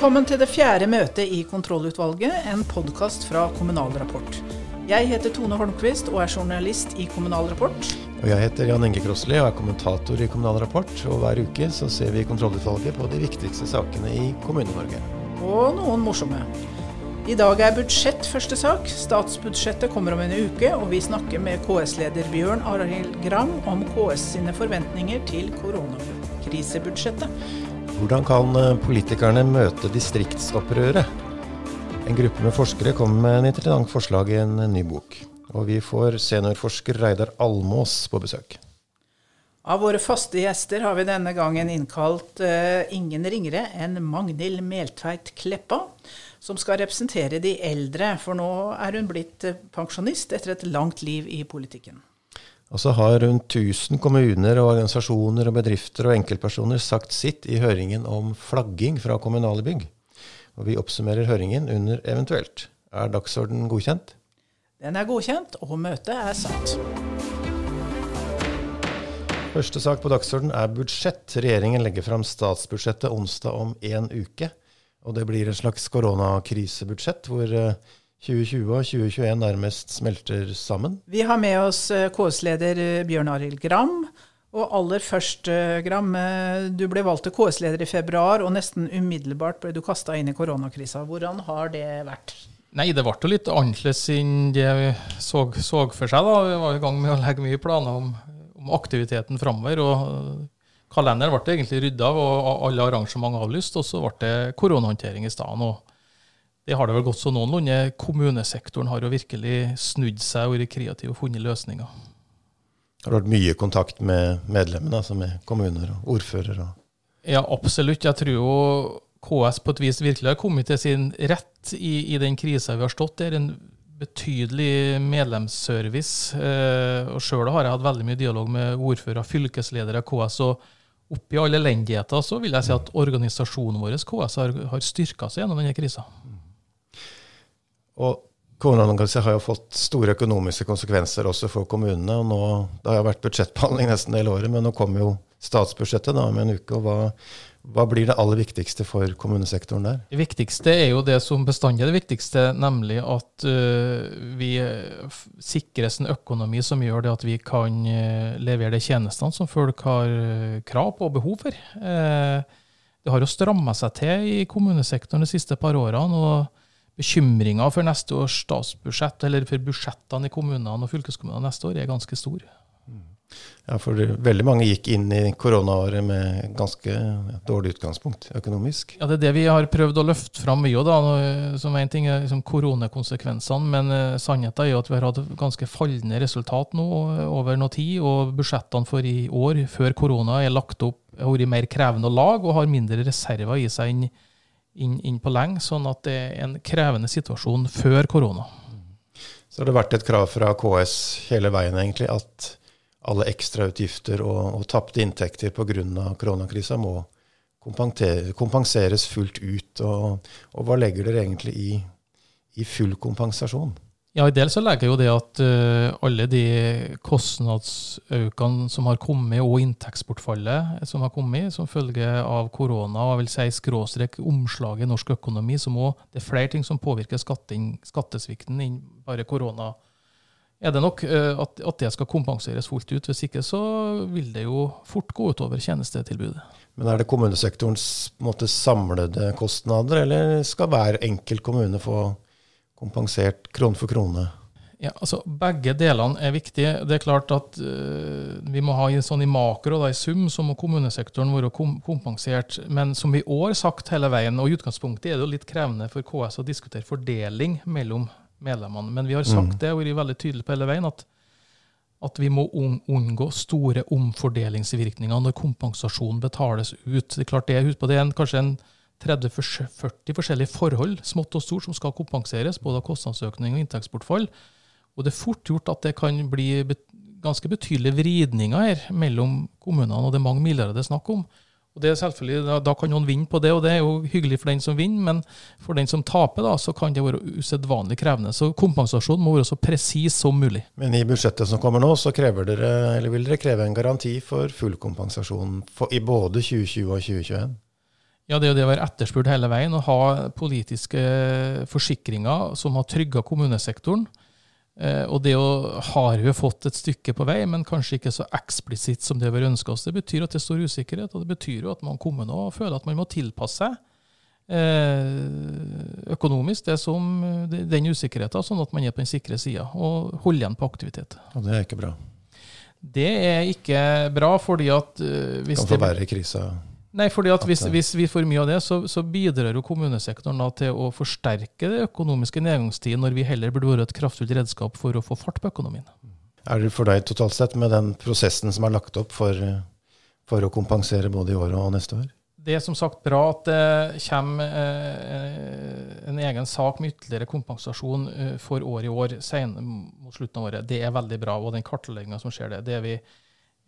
Velkommen til det fjerde møtet i Kontrollutvalget, en podkast fra Kommunal Rapport. Jeg heter Tone Holmquist og er journalist i Kommunal Rapport. Og jeg heter Jan Inge Krosselid og er kommentator i Kommunal Rapport. Og hver uke så ser vi i Kontrollutvalget på de viktigste sakene i Kommune-Norge. Og noen morsomme. I dag er budsjett første sak. Statsbudsjettet kommer om en uke, og vi snakker med KS-leder Bjørn Arild Gram om KS sine forventninger til koronakrisebudsjettet. Hvordan kan eh, politikerne møte distriktsopprøret? En gruppe med forskere kom med en interessant forslag i en ny bok. Og vi får seniorforsker Reidar Almås på besøk. Av våre faste gjester har vi denne gangen innkalt uh, ingen ringere enn Magnhild Meltveit Kleppa, som skal representere de eldre, for nå er hun blitt pensjonist etter et langt liv i politikken. Og så har rundt 1000 kommuner, og organisasjoner, og bedrifter og enkeltpersoner sagt sitt i høringen om flagging fra kommunale bygg. Og vi oppsummerer høringen under eventuelt. Er dagsorden godkjent? Den er godkjent, og møtet er satt. Første sak på dagsorden er budsjett. Regjeringen legger fram statsbudsjettet onsdag om én uke. Og det blir et slags koronakrisebudsjett hvor eh, 2020 og 2021 nærmest smelter sammen. Vi har med oss eh, KS-leder eh, Bjørn Arild Gram. Og aller først, eh, Gram, du ble valgt til KS-leder i februar, og nesten umiddelbart ble du kasta inn i koronakrisa. Hvordan har det vært? Nei, det ble jo litt annerledes enn det vi så, så, for seg. da. Vi var i gang med å legge mye planer om, om aktiviteten framover. og Kalenderen ble egentlig rydda av, og alle arrangement avlyst. Og så ble det koronahåndtering i stedet. Det har det vel gått så noenlunde. Kommunesektoren har jo virkelig snudd seg og vært kreativ og funnet løsninger. Har du hatt mye kontakt med medlemmene, altså med kommuner og ordførere? Ja, absolutt. Jeg tror jo KS på et vis virkelig har kommet til sin rett i, i den krisa vi har stått i. En betydelig medlemsservice. Eh, og Sjøl har jeg hatt veldig mye dialog med ordførere, fylkesledere, KS. og Oppi alle elendigheter så vil jeg si at organisasjonen vår KS har, har styrka seg gjennom denne krisa. Og Koronakrisen har jo fått store økonomiske konsekvenser også for kommunene. og nå, Det har vært budsjettbehandling nesten hele året, men nå kommer jo statsbudsjettet da med en uke. og hva, hva blir det aller viktigste for kommunesektoren der? Det viktigste er jo det som bestandig er det viktigste, nemlig at uh, vi sikres en økonomi som gjør det at vi kan uh, levere de tjenestene som folk har krav på og behov for. det har jo stramma seg til i kommunesektoren de siste par årene. og bekymringa for neste års statsbudsjett, eller for budsjettene i kommunene og fylkeskommunene neste år, er ganske stor. Ja, for veldig mange gikk inn i koronaåret med ganske dårlig utgangspunkt økonomisk. Ja, det er det vi har prøvd å løfte fram mye da. Som en ting er liksom koronakonsekvensene, men uh, sannheten er jo at vi har hatt ganske fallende resultat nå over noe tid. Og budsjettene for i år, før korona, er lagt opp, har vært mer krevende å lage og har mindre reserver i seg enn inn, inn, på lenge, sånn at det er en krevende situasjon før korona. Så har det vært et krav fra KS hele veien egentlig at alle ekstrautgifter og, og tapte inntekter pga. koronakrisa må kompenseres fullt ut. Og, og, hva legger dere egentlig i, i full kompensasjon? Ja, I del så legger jo det at uh, alle de kostnadsøkene som har kommet, og inntektsbortfallet som har kommet som følge av korona, og jeg vil si skråstrek omslaget i norsk økonomi, så må det er flere ting som påvirker skattesvikten enn bare korona. Er det nok uh, at, at, det skal kompenseres fullt ut? Hvis ikke så vil det jo fort gå utover tjenestetilbudet. Men Er det kommunesektorens måte, samlede kostnader, eller skal hver enkelt kommune få kompensert krone for krone? Ja, altså Begge delene er viktige. Det er klart at uh, Vi må ha i, sånn i makro, da, i sum, så må kommunesektoren være kom kompensert. Men som vi i år sagt hele veien, og i utgangspunktet er det jo litt krevende for KS å diskutere fordeling mellom medlemmene. Men vi har sagt mm. det og vært veldig tydelige på hele veien at, at vi må unngå store omfordelingsvirkninger når kompensasjon betales ut. Det er klart det, husk på det er en, kanskje en 30-40 forskjellige forhold, smått og stort, som skal kompenseres, både av kostnadsøkning og inntektsbortfall. Og det er fort gjort at det kan bli ganske betydelige vridninger her mellom kommunene, og det er mange milliarder det er snakk om. Og det er selvfølgelig, da, da, kan noen vinne på det, og det er jo hyggelig for den som vinner, men for den som taper, da, så kan det være usedvanlig krevende. Så kompensasjon må være så presis som mulig. Men i budsjettet som kommer nå, så dere, vil dere kreve en garanti for full kompensasjon for, i både 2020 og 2021? Ja, det er jo det å være etterspurt hele veien, å ha politiske forsikringer som har trygga kommunesektoren. Eh, og det har vi fått et stykke på vei, men kanskje ikke så eksplisitt som det vi ønsker oss. Det betyr at det står usikkerhet, og det betyr jo at man kommer nå og føler at man må tilpasse seg eh, økonomisk det som, den usikkerheten, sånn at man er på den sikre sida og holder igjen på aktivitet. Og det er ikke bra. Det er ikke bra, fordi at uh, hvis Kan forverre krisa? Nei, fordi at hvis, hvis, vi får mye av det, så, så bidrar jo kommunesektoren til å forsterke det økonomiske nedgangstiden, når vi heller burde vært et kraftfullt redskap for å få fart på økonomien. Er det for deg totalt sett med den prosessen som er lagt opp for, for å kompensere både i år og neste år? Det er som sagt bra at det kommer eh, en egen sak med ytterligere kompensasjon eh, for år i år senere mot slutten av året. Det er veldig bra, og den kartlegginga som skjer det, det er vi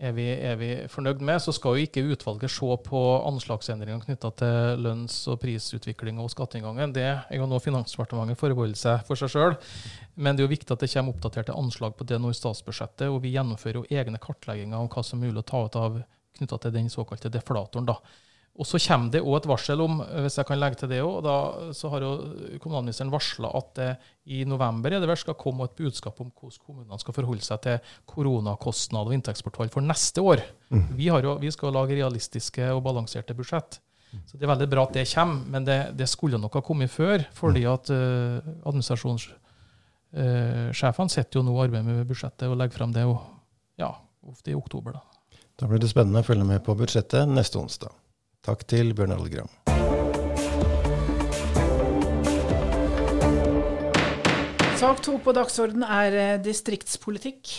er vi, er vi, fornøyd med, så skal jo ikke utvalget se på anslagsendringene knytta til lønns- og prisutvikling og skatteinngangen. Det er jo noe Finansdepartementet forbeholder seg for seg sjøl. Men det er jo viktig at det kommer oppdaterte anslag på det nå i statsbudsjettet. Og vi gjennomfører jo egne kartlegginger om hva som er mulig å ta ut av knytta til den såkalte deflatoren. da. Og så kommer det òg et varsel om, hvis jeg kan legge til det òg, så har jo kommunalministeren varsla at det i november er det vel skal komme et budskap om hvordan kommunene skal forholde seg til koronakostnad og inntektsbortfall for neste år. Mm. Vi, jo, vi, skal lage realistiske og balanserte budsjett. Så Det er veldig bra at det kommer, men det, det skulle nok ha kommet før. fordi at uh, administrasjonssjefene uh, sitter jo nå og arbeider med budsjettet og legger frem det jo, ja, ofte i oktober. Da. da blir det spennende å følge med på budsjettet neste onsdag. Takk til Bjørn Arild Gram. Sak to på dagsorden er eh, distriktspolitikk.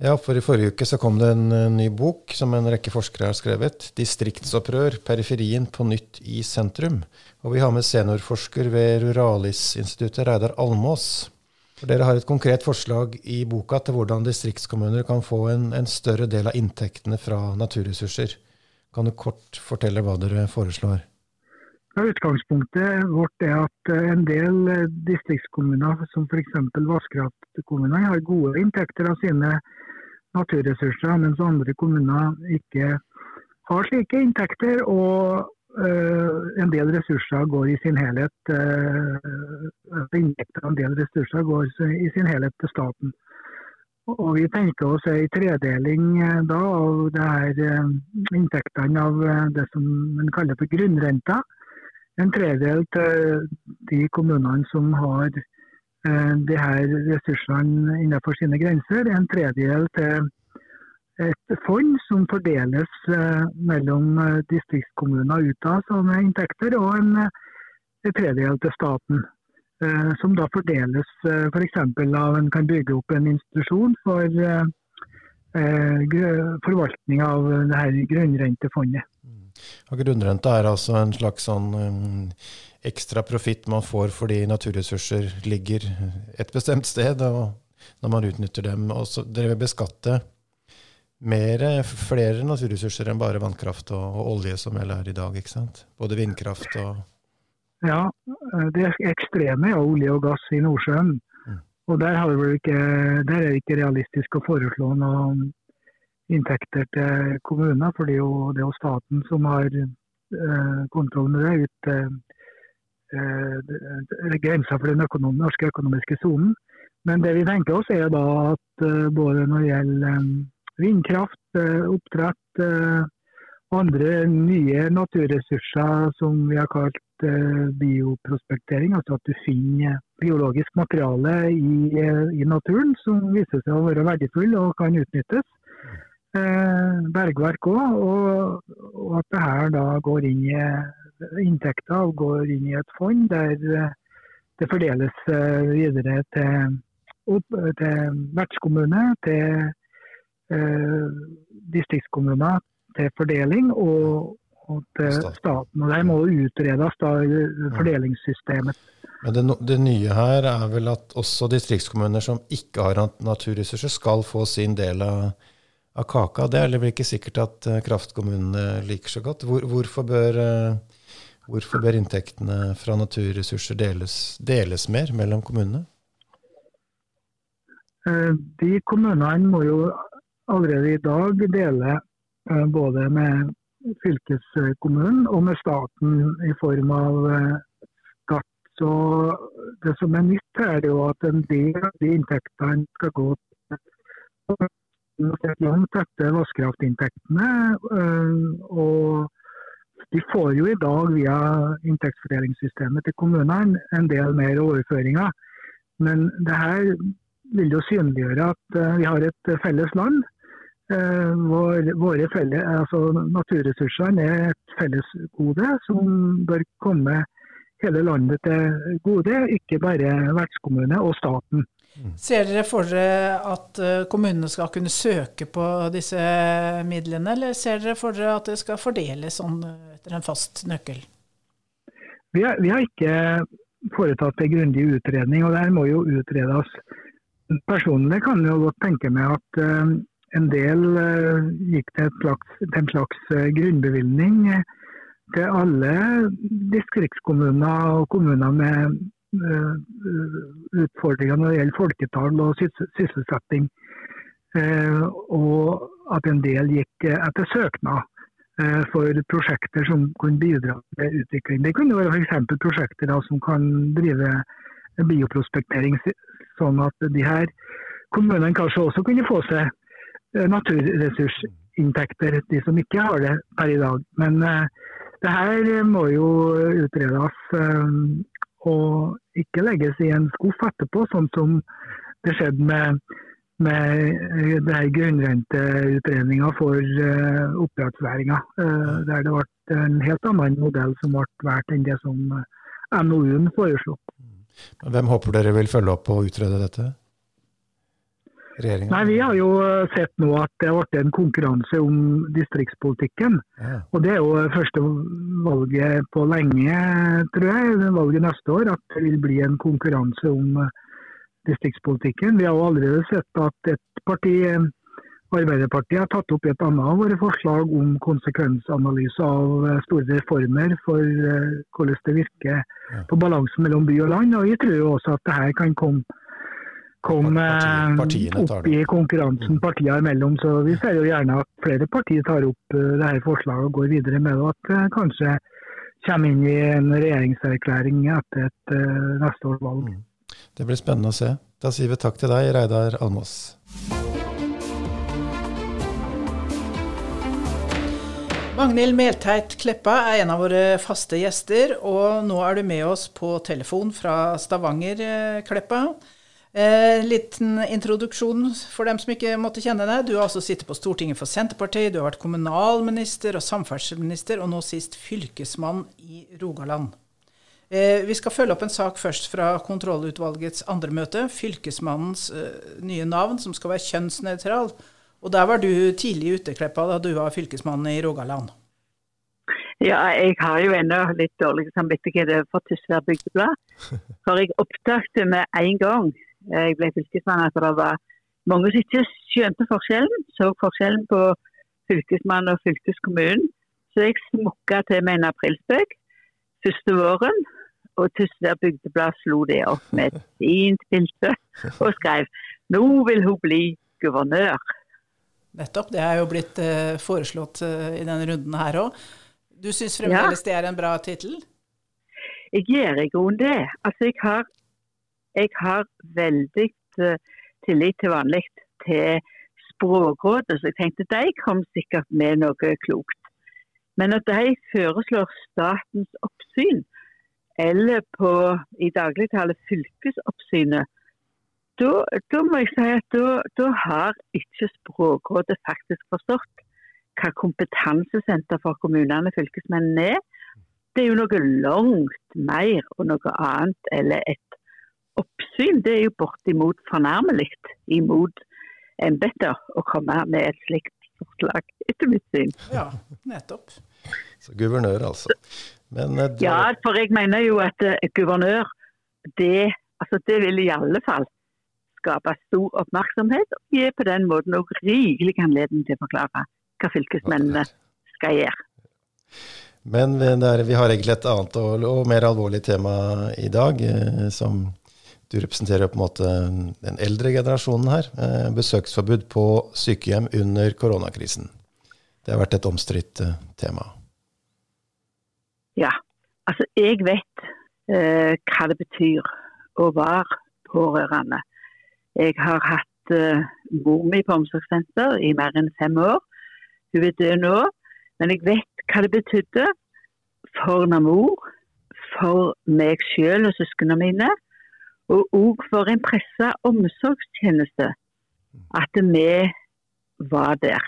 Ja, for i forrige uke så kom det en eh, ny bok som en rekke forskere har skrevet. 'Distriktsopprør periferien på nytt i sentrum'. Og vi har med seniorforsker ved Ruralis-instituttet, Reidar Almås. For dere har et konkret forslag i boka til hvordan distriktskommuner kan få en, en større del av inntektene fra naturressurser. Kan du kort fortelle hva dere foreslår? Utgangspunktet vårt er at eh, en del eh, distriktskommuner, som f.eks. vannkraftkommunene, har gode inntekter av sine naturressurser, mens andre kommuner ikke har slike inntekter. Og uh, en del ressurser går i sin helhet uh, inntekter en del ressurser går i sin helhet til staten. Og Vi tenker oss en tredeling eh, da, av det her eh, inntektene av eh, det som man kaller for grunnrenta. En tredel til de kommunene som har de her ressursene innenfor sine grenser. En tredel til et fond som fordeles mellom distriktskommuner ut av inntekter, og en tredel til staten. Eh, som da fordeles eh, f.eks. For av en kan bygge opp en institusjon for uh, forvaltning av det her grunnrentefondet. Mm. Og grunnrenta er altså en slags sånn ekstra profitt man får fordi naturressurser ligger et bestemt sted, og når man utnytter dem. Og så dere vil beskatte mer, flere naturressurser enn bare vannkraft og, og olje, som vel er i dag. ikke sant? Både vindkraft og ja, eh, det ekstreme er olje og gass i Nordsjøen. Mm. Og der, ikke, der, er det ikke realistisk å foreslå noen inntekter til kommuner, for det er jo, staten som har eh, kontroll med det ut til grensa for den økonom, norske økonomiske sonen. Men det vi tenker oss er da at eh, både når det gjelder eh, vindkraft, oppdrett oppdrett, andre nye naturressurser som vi har kalt Eh, bioprospektering, altså at du finner biologisk materiale i, eh, i, naturen som viser seg å være verdifull og kan utnyttes. Eh, bergverk òg, og, og, at det her da går inn i inntekter og går inn i et fond der det fordeles videre til, opp, til vertskommune, til eh, distriktskommuner til fordeling, og, til staten. og de må utredes da fordelingssystemet. Men det, det, nye her er vel at også distriktskommuner som ikke har naturressurser, skal få sin del av, av kaka. Det er vel ikke sikkert at uh, kraftkommunene liker så godt. Hvor, hvorfor, bør, uh, hvorfor, bør, inntektene fra naturressurser deles, deles mer mellom kommunene? De kommunene må jo allerede i dag dele både med fylkeskommunen og med staten i form av skatt. Så Det som er nytt, er jo at en del av de inntektene skal gå langt etter vannkraftinntektene. Og de får jo i dag via inntektsfordelingssystemet til kommunene en del mer overføringer. Men det her vil jo synliggjøre at vi har et felles land Eh, våre felle, altså Naturressursene er et fellesgode som bør komme hele landet til gode, ikke bare vertskommune og staten. Mm. Ser dere for dere at eh, kommunene skal kunne søke på disse midlene, eller ser dere for dere at det skal fordeles sånn etter en fast nøkkel? Vi har, vi har ikke foretatt en grundig utredning, og det her må jo utredes. Personlig kan jeg godt tenke meg at uh, en del uh, gikk til, slags, til en slags uh, grunnbevilgning uh, til alle distriktskommuner og kommuner med utfordringer når det gjelder folketall og sysselsetting. og at en del gikk etter søknad for prosjekter som kunne bidra til utvikling. Det kunne være f.eks. prosjekter da, som kan drive bioprospektering, sånn at de her kommunene kanskje også kunne få seg Eh, naturressursinntekter, de som ikke har det per i dag. Men uh, det her må jo utredes og ikke legges i en skuff etterpå, sånn som det skjedde med, med grunnrenteutredninga for uh, oppdrettsnæringa. Der det ble en helt annen modell som ble valgt enn det som NOU-en foreslo. Hvem håper dere vil følge opp og utrede dette? Regjeringen? Nei, Vi har jo eh, sett nå at det har vært en konkurranse om distriktspolitikken. Ja. Og Det er jo første valget på lenge, tror jeg, valget neste år, at det vil bli en konkurranse om eh, distriktspolitikken. Vi har jo allerede sett at et parti, eh, Arbeiderpartiet, har tatt opp et annet av våre forslag om konsekvensanalyse av store reformer for hvordan det virker på balansen mellom by og land. Og Vi tror jo også at det her kan komme kom partiene, opp i konkurransen partiene imellom. Så vi ser jo gjerne at flere partier tar opp uh, det her forslaget og går videre med det. Og at det uh, kanskje kommer inn i en regjeringserklæring etter et uh, neste års valg. Mm. Det blir spennende å se. Da sier vi takk til deg, Reidar Almås. Magnhild Melteit Kleppa er en av våre faste gjester, og nå er du med oss på telefon fra Stavanger, Kleppa. Eh, liten introduksjon for dem som ikke måtte kjenne deg. Du har altså sittet på Stortinget for Senterpartiet, du har vært kommunalminister og samferdselsminister, og nå sist fylkesmann i Rogaland. Eh, vi skal følge opp en sak først fra kontrollutvalgets andre møte. Fylkesmannens eh, nye navn, som skal være kjønnsnøytral. Og der var du tidlig ute, Kleppa, da du var fylkesmann i Rogaland. Ja, jeg har jo ennå litt dårlig samvittighet for Tysvær bygdeblad. For jeg oppdaget med en gang jeg ble fylkesmann, at det var mange som ikke skjønte forskjellen. Så forskjellen på fylkesmann og fylkeskommunen. Så jeg smukka til med en aprilspøk første våren. Og Tysvær Bygdeblad slo det opp med et fint bilde og skrev nå vil hun bli guvernør. Nettopp. Det er jo blitt uh, foreslått uh, i denne runden her òg. Du syns fremdeles ja. det er en bra tittel? Jeg gjør i grunnen det. Altså, jeg har jeg har veldig uh, tillit til vanlig til Språkrådet, så jeg tenkte de kom sikkert med noe klokt. Men at de foreslår statens oppsyn, eller på i dagligtale fylkesoppsynet, da må jeg si at da har ikke Språkrådet faktisk forstått hva kompetansesenter for kommunene og fylkesmennene er. Det er jo noe langt mer og noe annet eller et oppsyn, det er jo bortimot fornærmelig imot embeter å komme med et slikt forslag, etter mitt syn. Ja, nettopp. Så guvernør, altså. Men, uh, ja, for jeg mener jo at uh, guvernør, det, altså, det vil i alle fall skape stor oppmerksomhet, og gi på den måten òg rikelig anledning til å forklare hva fylkesmennene skal gjøre. Men vi har egentlig et annet og, mer alvorlig tema i dag, eh, som du representerer på en måte den eldre generasjonen her. Eh, besøksforbud på sykehjem under koronakrisen. Det har vært et omstridt eh, tema. Ja, altså jeg vet eh, hva det betyr å være pårørende. Jeg har hatt eh, mor mi på omsorgssenter i mer enn fem år. Hun er død nå, men jeg vet hva det betydde for Namor, for meg selv og søsknene mine, og òg for en pressa omsorgstjeneste, at vi var der.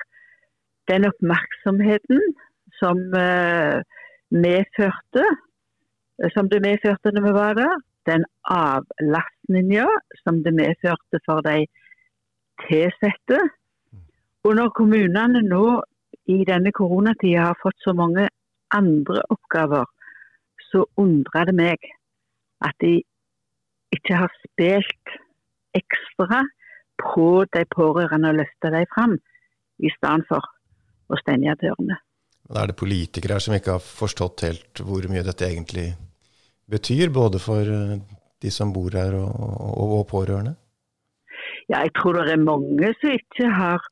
Den oppmerksomheten som uh, medførte, som det medførte når vi var der, den avlastninga som det medførte for de tilsatte. Og når kommunene nå i denne koronatida har fått så mange andre oppgaver, så undrer det meg at de ikke har spilt ekstra på de pårørende og løfta dem fram, i stedet for å stenge dørene. Men Er det politikere her som ikke har forstått helt hvor mye dette egentlig betyr, både for eh, de som bor her og, og, og pårørende? Ja, jeg tror det er mange som ikke har,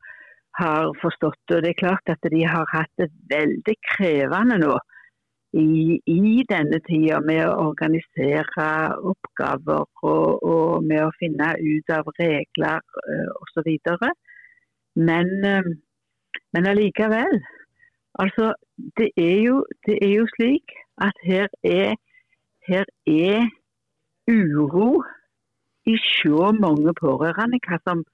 har forstått det. Det er klart at de har hatt det veldig krevende nå i, i denne tida med å organisere oppgaver og, og, med å finne ut av regler uh, osv. Men, uh, men allikevel. Altså, det er, jo, det er jo slik at her er, her er uro i så mange pårørende. Hva, som,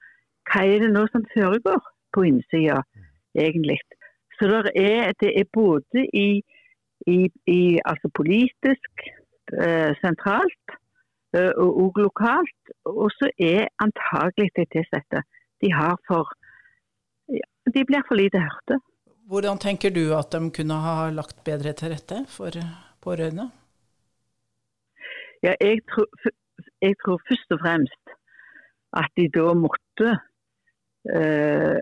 hva er det nå som foregår på innsida, egentlig? Så er, det er både i i, i, altså politisk, eh, sentralt eh, og, og, lokalt. Og så er antagelig de tilsatte de, har for, ja, de blir for lite hørte. Hvordan tenker du at de kunne ha lagt bedre til rette for pårørende? Ja, jeg tror, jeg tror først og fremst at de da måtte eh,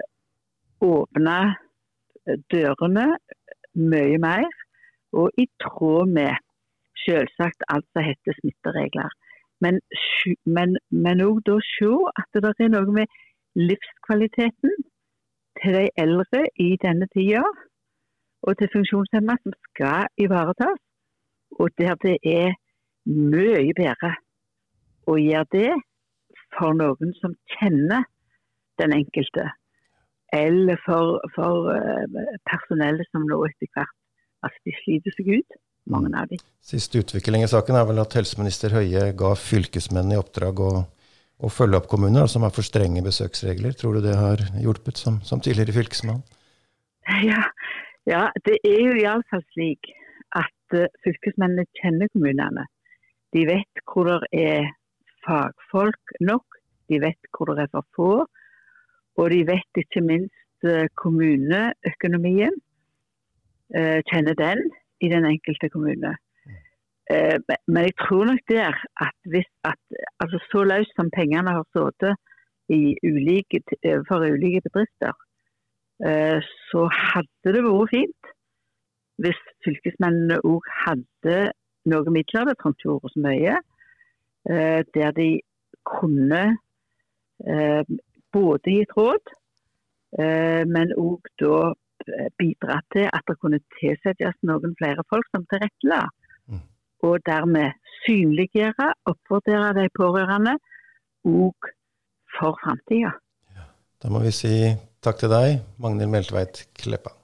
åpne dørene mye mer og i tråd med selvsagt alt som heter smitteregler. Men, men også da se at det er noe med livskvaliteten til de eldre i denne tida, og til funksjonshemmede som skal ivaretas. Og der det er mye bedre å gjøre det for noen som kjenner den enkelte, eller for, for eh, personellet som nå etter hvert at de sliter seg ut, mange av dem. Siste utvikling i saken er vel at helseminister Høie ga fylkesmennene i oppdrag å, å følge opp kommuner som har for strenge besøksregler. Tror du det har hjulpet som, som tidligere fylkesmann? Ja, ja, det er jo iallfall slik at uh, fylkesmennene kjenner kommunene. De vet hvor det er fagfolk nok, de vet hvor det er for få. Og de vet ikke minst uh, kommuneøkonomien. Eh, kjenner den i den enkelte kommune. Eh, men jeg tror nok der at hvis at altså så løst som pengene har sittet for ulike bedrifter, eh, så hadde det vært fint hvis fylkesmennene òg hadde noen midler, det trengte ikke så mye, der de kunne både gitt råd, men òg da bidra til at det kunne tilsettes noen flere folk som tilrettela. Mm. Og dermed synliggjøre, oppvurdere de pårørende òg for framtida. Ja. Da må vi si takk til deg, Magnhild Meltveit Kleppa.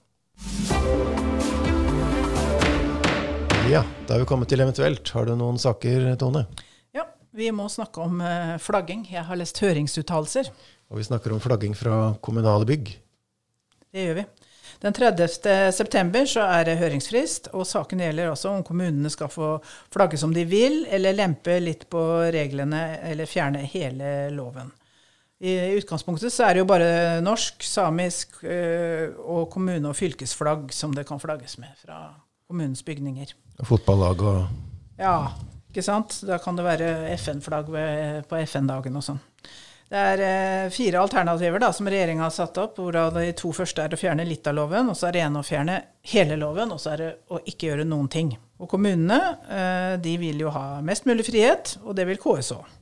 Ja, da er vi kommet til eventuelt. Har du noen saker, Tone? Ja, vi må snakke om eh, flagging. Jeg har lest høringsuttalelser. Og vi snakker om flagging fra kommunale bygg. Det gjør vi. Den 30. september så er det høringsfrist, og saken gjelder også om kommunene skal få flagge som de vil, eller lempe litt på reglene, eller fjerne hele loven. I utgangspunktet så er det jo bare norsk, samisk øh, og kommune- og fylkesflagg som det kan flagges med fra kommunens bygninger. Fotballag og Ja, ikke sant. Da kan det være FN-flagg på FN-dagen og sånn. Det er eh, fire alternativer da, som regjeringa har satt opp. hvor De to første er å fjerne litt av loven, og så er det ene å fjerne hele loven, og så er det å ikke gjøre noen ting. Og Kommunene eh, de vil jo ha mest mulig frihet, og det vil KS òg.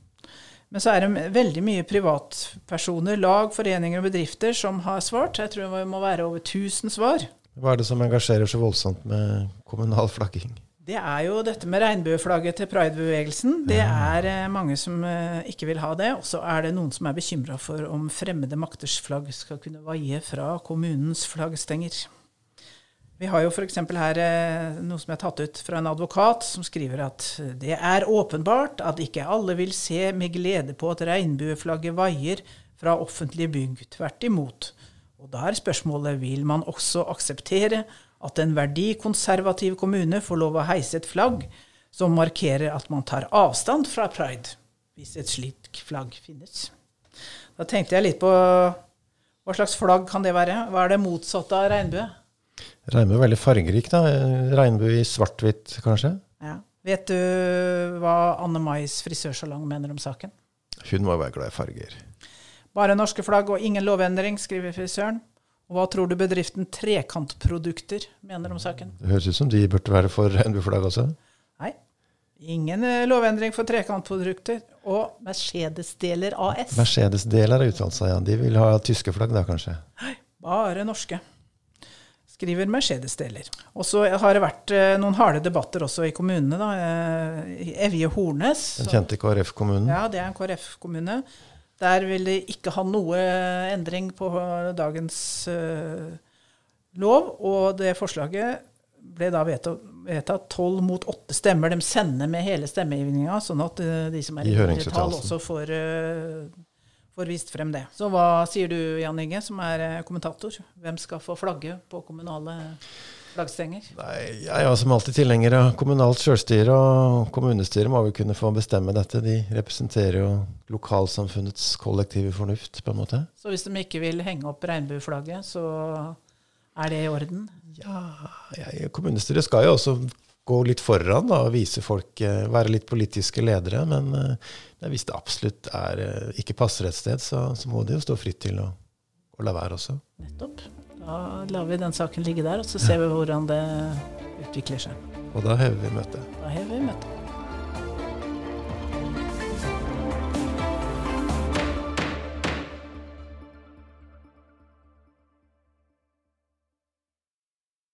Men så er det veldig mye privatpersoner, lag, foreninger og bedrifter som har svart. Jeg tror det må være over 1000 svar. Hva er det som engasjerer så voldsomt med kommunal flagging? Det er jo dette med regnbueflagget til pridebevegelsen. Det er eh, mange som eh, ikke vil ha det. Og så er det noen som er bekymra for om fremmede makters flagg skal kunne vaie fra kommunens flaggstenger. Vi har jo f.eks. her eh, noe som er tatt ut fra en advokat, som skriver at det er åpenbart at ikke alle vil se med glede på at regnbueflagget vaier fra offentlige bygg. Tvert imot. Og da er spørsmålet vil man også akseptere at en verdikonservativ kommune får lov å heise et flagg som markerer at man tar avstand fra pride, hvis et slikt flagg finnes. Da tenkte jeg litt på hva slags flagg kan det være? Hva er det motsatte av regnbue? Regnbue er veldig fargerik, da. Regnbue i svart-hvitt, kanskje? Ja. Vet du hva Anne Mais frisørsalong mener om saken? Hun må være glad i farger. Bare norske flagg og ingen lovendring, skriver frisøren. Og hva tror du bedriften Trekantprodukter mener om saken? Det høres ut som de burde være for regnbueflagg også. Nei. Ingen eh, lovendring for trekantprodukter. Og Mercedes-deler AS. Mercedes-deler har uttalt seg, ja. De vil ha tyske flagg da, kanskje? Nei, bare norske. Skriver Mercedes-deler. Og så har det vært eh, noen harde debatter også i kommunene. da. Eh, Evje Hornes. Den kjente KrF-kommunen? Ja, det er en KrF-kommune. Der vil de ikke ha noe endring på dagens uh, lov. Og det forslaget ble da vedtatt tolv mot åtte stemmer. De sender med hele stemmegivninga, sånn at uh, de som er i mindretall, også får, uh, får, vist frem det. Så hva sier du, Jan Inge, som er kommentator? Hvem skal få flagge på kommunale flaggstenger? Nei, Jeg er som alltid tilhenger av kommunalt selvstyre, og kommunestyret må vel kunne få bestemme dette. De representerer jo lokalsamfunnets kollektive fornuft, på en måte. Så hvis de ikke vil henge opp regnbueflagget, så er det i orden? Ja, ja kommunestyret skal jo også gå litt foran da, og vise folk, eh, være litt politiske ledere. Men eh, hvis det absolutt er, eh, ikke passer et sted, så, så må de jo stå fritt til å, å la være også. Nettopp. Da lar vi den saken ligge der, og så ser vi hvordan det utvikler seg. Og da hever vi møtet. Da hever vi møtet.